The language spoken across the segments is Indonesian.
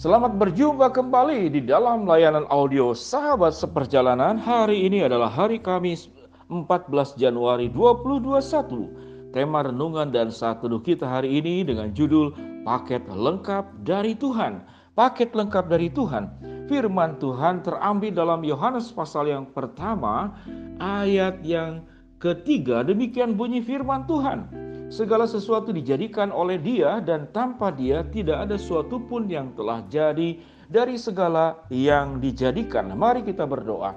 Selamat berjumpa kembali di dalam layanan audio Sahabat Seperjalanan. Hari ini adalah hari Kamis 14 Januari 2021. Tema renungan dan saat teduh kita hari ini dengan judul Paket Lengkap dari Tuhan. Paket lengkap dari Tuhan. Firman Tuhan terambil dalam Yohanes pasal yang pertama ayat yang ketiga. Demikian bunyi firman Tuhan. Segala sesuatu dijadikan oleh Dia, dan tanpa Dia tidak ada suatu pun yang telah jadi dari segala yang dijadikan. Mari kita berdoa.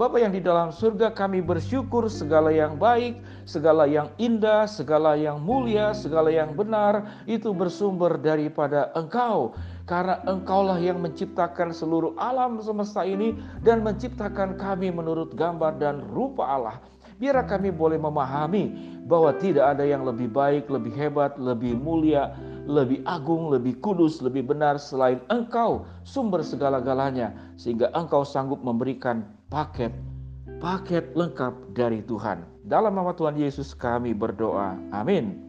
Bapa yang di dalam surga kami bersyukur segala yang baik, segala yang indah, segala yang mulia, segala yang benar itu bersumber daripada Engkau. Karena Engkaulah yang menciptakan seluruh alam semesta ini dan menciptakan kami menurut gambar dan rupa Allah. Biar kami boleh memahami bahwa tidak ada yang lebih baik, lebih hebat, lebih mulia, lebih agung, lebih kudus, lebih benar selain Engkau, sumber segala-galanya, sehingga Engkau sanggup memberikan paket paket lengkap dari Tuhan. Dalam nama Tuhan Yesus kami berdoa. Amin.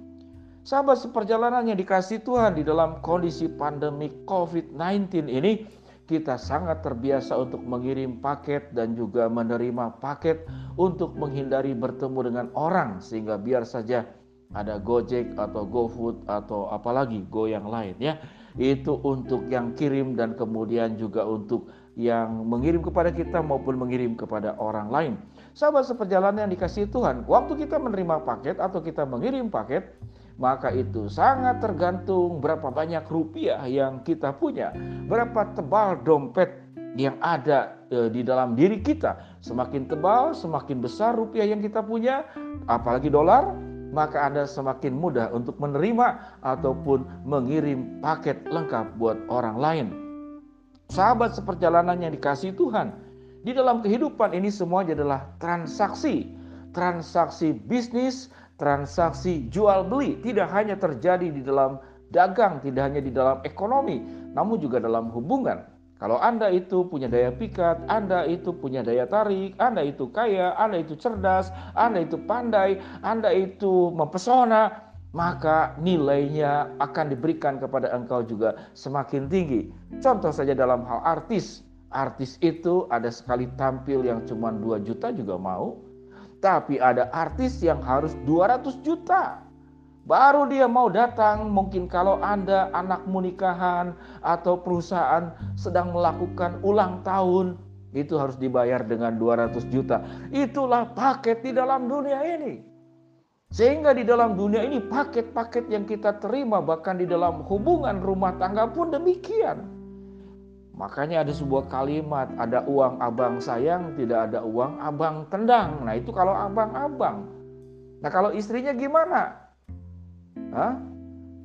Sahabat seperjalanan yang dikasih Tuhan di dalam kondisi pandemi COVID-19 ini, kita sangat terbiasa untuk mengirim paket dan juga menerima paket untuk menghindari bertemu dengan orang sehingga biar saja ada Gojek atau GoFood atau apalagi Go yang lain ya. Itu untuk yang kirim dan kemudian juga untuk yang mengirim kepada kita maupun mengirim kepada orang lain. Sahabat seperjalanan yang dikasih Tuhan, waktu kita menerima paket atau kita mengirim paket, maka itu sangat tergantung berapa banyak rupiah yang kita punya, berapa tebal dompet yang ada e, di dalam diri kita. Semakin tebal, semakin besar rupiah yang kita punya, apalagi dolar, maka Anda semakin mudah untuk menerima ataupun mengirim paket lengkap buat orang lain. Sahabat seperjalanan yang dikasih Tuhan, di dalam kehidupan ini semuanya adalah transaksi, transaksi bisnis, transaksi jual beli tidak hanya terjadi di dalam dagang, tidak hanya di dalam ekonomi, namun juga dalam hubungan. Kalau Anda itu punya daya pikat, Anda itu punya daya tarik, Anda itu kaya, Anda itu cerdas, Anda itu pandai, Anda itu mempesona, maka nilainya akan diberikan kepada engkau juga semakin tinggi. Contoh saja dalam hal artis. Artis itu ada sekali tampil yang cuma 2 juta juga mau, tapi ada artis yang harus 200 juta. Baru dia mau datang, mungkin kalau Anda anak nikahan atau perusahaan sedang melakukan ulang tahun, itu harus dibayar dengan 200 juta. Itulah paket di dalam dunia ini. Sehingga di dalam dunia ini paket-paket yang kita terima bahkan di dalam hubungan rumah tangga pun demikian. Makanya ada sebuah kalimat, ada uang abang sayang, tidak ada uang abang tendang. Nah itu kalau abang-abang. Nah kalau istrinya gimana? Hah?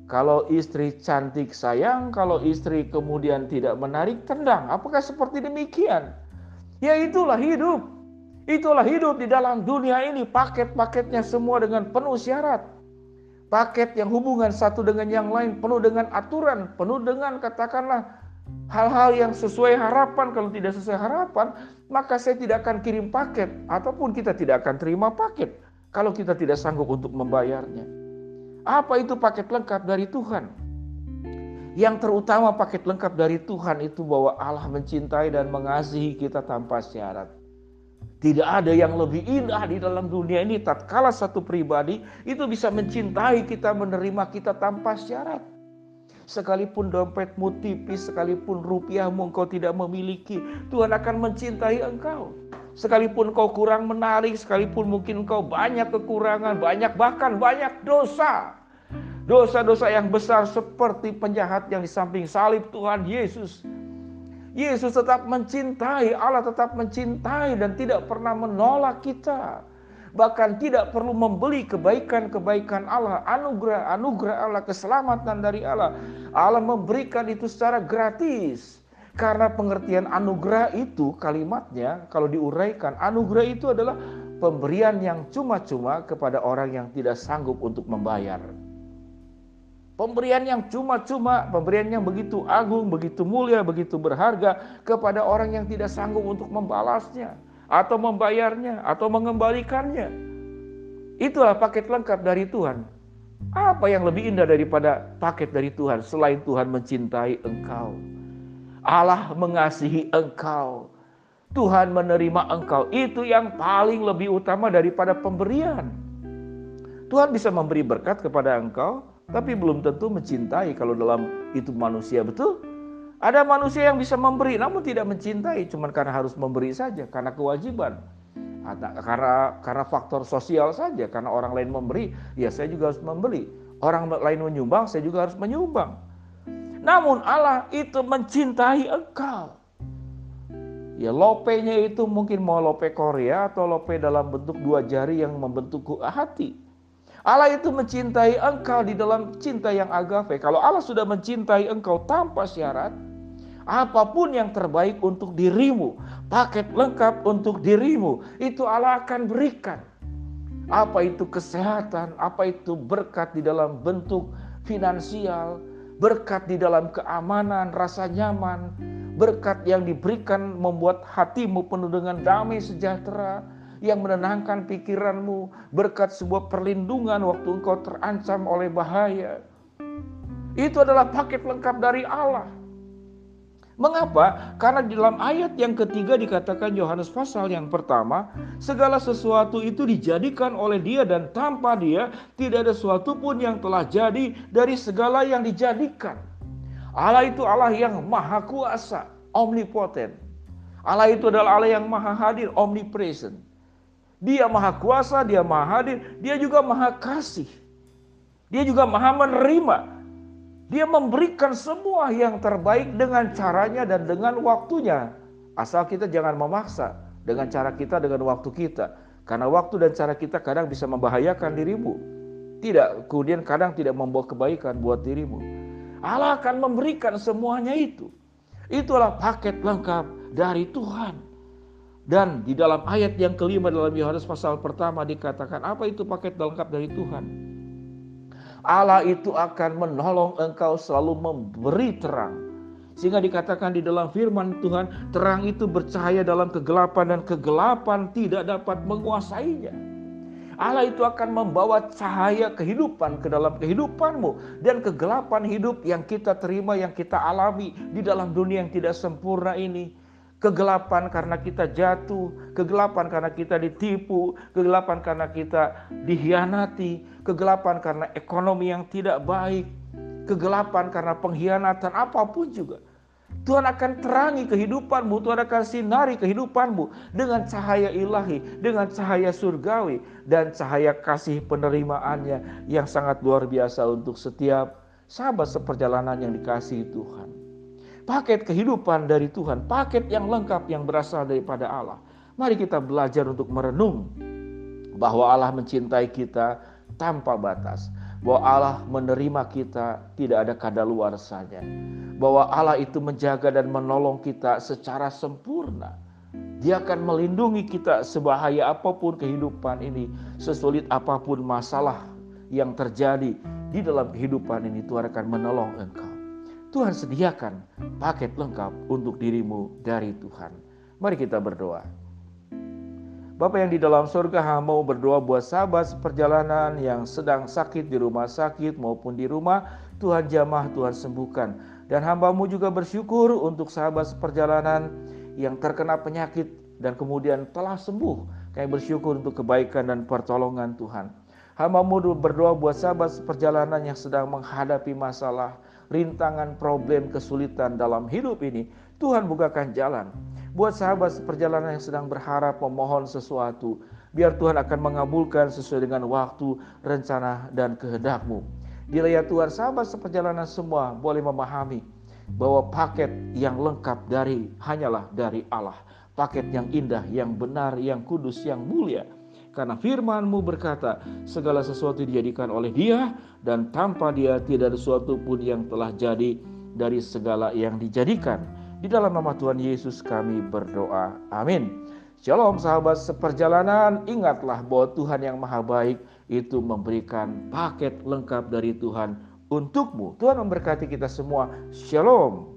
Kalau istri cantik sayang, kalau istri kemudian tidak menarik tendang. Apakah seperti demikian? Ya itulah hidup. Itulah hidup di dalam dunia ini. Paket-paketnya semua dengan penuh syarat. Paket yang hubungan satu dengan yang lain penuh dengan aturan, penuh dengan katakanlah hal-hal yang sesuai harapan. Kalau tidak sesuai harapan, maka saya tidak akan kirim paket ataupun kita tidak akan terima paket kalau kita tidak sanggup untuk membayarnya. Apa itu paket lengkap dari Tuhan? Yang terutama paket lengkap dari Tuhan itu bahwa Allah mencintai dan mengasihi kita tanpa syarat. Tidak ada yang lebih indah di dalam dunia ini tatkala satu pribadi itu bisa mencintai kita, menerima kita tanpa syarat. Sekalipun dompetmu tipis, sekalipun rupiahmu engkau tidak memiliki, Tuhan akan mencintai engkau. Sekalipun kau kurang menarik, sekalipun mungkin engkau banyak kekurangan, banyak bahkan banyak dosa. Dosa-dosa yang besar seperti penjahat yang di samping salib Tuhan Yesus. Yesus tetap mencintai, Allah tetap mencintai dan tidak pernah menolak kita bahkan tidak perlu membeli kebaikan-kebaikan Allah, anugerah-anugerah Allah, keselamatan dari Allah. Allah memberikan itu secara gratis. Karena pengertian anugerah itu kalimatnya kalau diuraikan, anugerah itu adalah pemberian yang cuma-cuma kepada orang yang tidak sanggup untuk membayar. Pemberian yang cuma-cuma, pemberian yang begitu agung, begitu mulia, begitu berharga kepada orang yang tidak sanggup untuk membalasnya atau membayarnya atau mengembalikannya. Itulah paket lengkap dari Tuhan. Apa yang lebih indah daripada paket dari Tuhan selain Tuhan mencintai engkau? Allah mengasihi engkau. Tuhan menerima engkau. Itu yang paling lebih utama daripada pemberian. Tuhan bisa memberi berkat kepada engkau, tapi belum tentu mencintai kalau dalam itu manusia betul. Ada manusia yang bisa memberi namun tidak mencintai cuma karena harus memberi saja karena kewajiban. Karena karena faktor sosial saja karena orang lain memberi, ya saya juga harus membeli. Orang lain menyumbang, saya juga harus menyumbang. Namun Allah itu mencintai engkau. Ya lopenya itu mungkin mau lope Korea atau lope dalam bentuk dua jari yang membentuk hati. Allah itu mencintai engkau di dalam cinta yang agape. Kalau Allah sudah mencintai engkau tanpa syarat, apa pun yang terbaik untuk dirimu, paket lengkap untuk dirimu, itu Allah akan berikan. Apa itu kesehatan, apa itu berkat di dalam bentuk finansial, berkat di dalam keamanan, rasa nyaman, berkat yang diberikan membuat hatimu penuh dengan damai sejahtera, yang menenangkan pikiranmu, berkat sebuah perlindungan waktu engkau terancam oleh bahaya. Itu adalah paket lengkap dari Allah. Mengapa? Karena di dalam ayat yang ketiga dikatakan Yohanes pasal yang pertama, segala sesuatu itu dijadikan oleh Dia dan tanpa Dia tidak ada sesuatu pun yang telah jadi dari segala yang dijadikan. Allah itu Allah yang maha kuasa, omnipotent. Allah itu adalah Allah yang maha hadir, omnipresent. Dia maha kuasa, dia maha hadir, dia juga maha kasih. Dia juga maha menerima. Dia memberikan semua yang terbaik dengan caranya dan dengan waktunya. Asal kita jangan memaksa dengan cara kita, dengan waktu kita. Karena waktu dan cara kita kadang bisa membahayakan dirimu. Tidak, kemudian kadang tidak membawa kebaikan buat dirimu. Allah akan memberikan semuanya itu. Itulah paket lengkap dari Tuhan. Dan di dalam ayat yang kelima dalam Yohanes pasal pertama dikatakan apa itu paket lengkap dari Tuhan. Allah itu akan menolong engkau selalu memberi terang. Sehingga dikatakan di dalam firman Tuhan, terang itu bercahaya dalam kegelapan dan kegelapan tidak dapat menguasainya. Allah itu akan membawa cahaya kehidupan ke dalam kehidupanmu dan kegelapan hidup yang kita terima, yang kita alami di dalam dunia yang tidak sempurna ini Kegelapan karena kita jatuh, kegelapan karena kita ditipu, kegelapan karena kita dihianati, kegelapan karena ekonomi yang tidak baik, kegelapan karena pengkhianatan apa pun juga. Tuhan akan terangi kehidupanmu, Tuhan akan sinari kehidupanmu dengan cahaya ilahi, dengan cahaya surgawi, dan cahaya kasih penerimaannya yang sangat luar biasa untuk setiap sahabat seperjalanan yang dikasihi Tuhan paket kehidupan dari Tuhan, paket yang lengkap yang berasal daripada Allah. Mari kita belajar untuk merenung bahwa Allah mencintai kita tanpa batas, bahwa Allah menerima kita tidak ada kadaluarsanya, bahwa Allah itu menjaga dan menolong kita secara sempurna. Dia akan melindungi kita sebahaya apa pun kehidupan ini, sesulit apa pun masalah yang terjadi di dalam kehidupan ini, Tuhan akan menolong engkau. Tuhan sediakan paket lengkap untuk dirimu dari Tuhan. Mari kita berdoa. Bapak yang di dalam surga mau berdoa buat sahabat perjalanan yang sedang sakit di rumah sakit maupun di rumah. Tuhan jamah, Tuhan sembuhkan. Dan hambamu juga bersyukur untuk sahabat perjalanan yang terkena penyakit dan kemudian telah sembuh. Kami bersyukur untuk kebaikan dan pertolongan Tuhan. Hambamu berdoa buat sahabat perjalanan yang sedang menghadapi masalah rintangan, problem, kesulitan dalam hidup ini, Tuhan bukakan jalan. Buat sahabat seperjalanan yang sedang berharap memohon sesuatu, biar Tuhan akan mengabulkan sesuai dengan waktu, rencana, dan kehendakmu. Bila ya Tuhan sahabat seperjalanan semua boleh memahami bahwa paket yang lengkap dari hanyalah dari Allah. Paket yang indah, yang benar, yang kudus, yang mulia karena firmanmu berkata, segala sesuatu dijadikan oleh dia dan tanpa dia tidak ada sesuatu pun yang telah jadi dari segala yang dijadikan. Di dalam nama Tuhan Yesus kami berdoa. Amin. Shalom sahabat seperjalanan, ingatlah bahwa Tuhan yang maha baik itu memberikan paket lengkap dari Tuhan untukmu. Tuhan memberkati kita semua. Shalom.